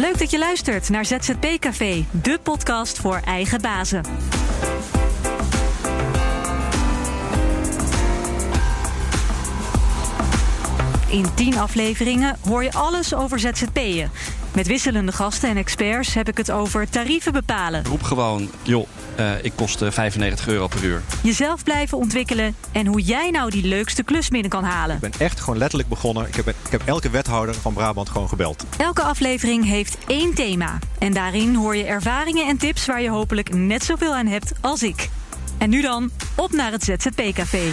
dat je luistert naar ZZP Café, de podcast voor eigen bazen. In 10 afleveringen hoor je alles over ZZP'en. Met wisselende gasten en experts heb ik het over tarieven bepalen. Roep gewoon, joh, uh, ik kost 95 euro per uur. Jezelf blijven ontwikkelen en hoe jij nou die leukste klus binnen kan halen. Ik ben echt gewoon letterlijk begonnen. Ik heb, ik heb elke wethouder van Brabant gewoon gebeld. Elke aflevering heeft één thema. En daarin hoor je ervaringen en tips waar je hopelijk net zoveel aan hebt als ik. En nu dan, op naar het ZZP-café.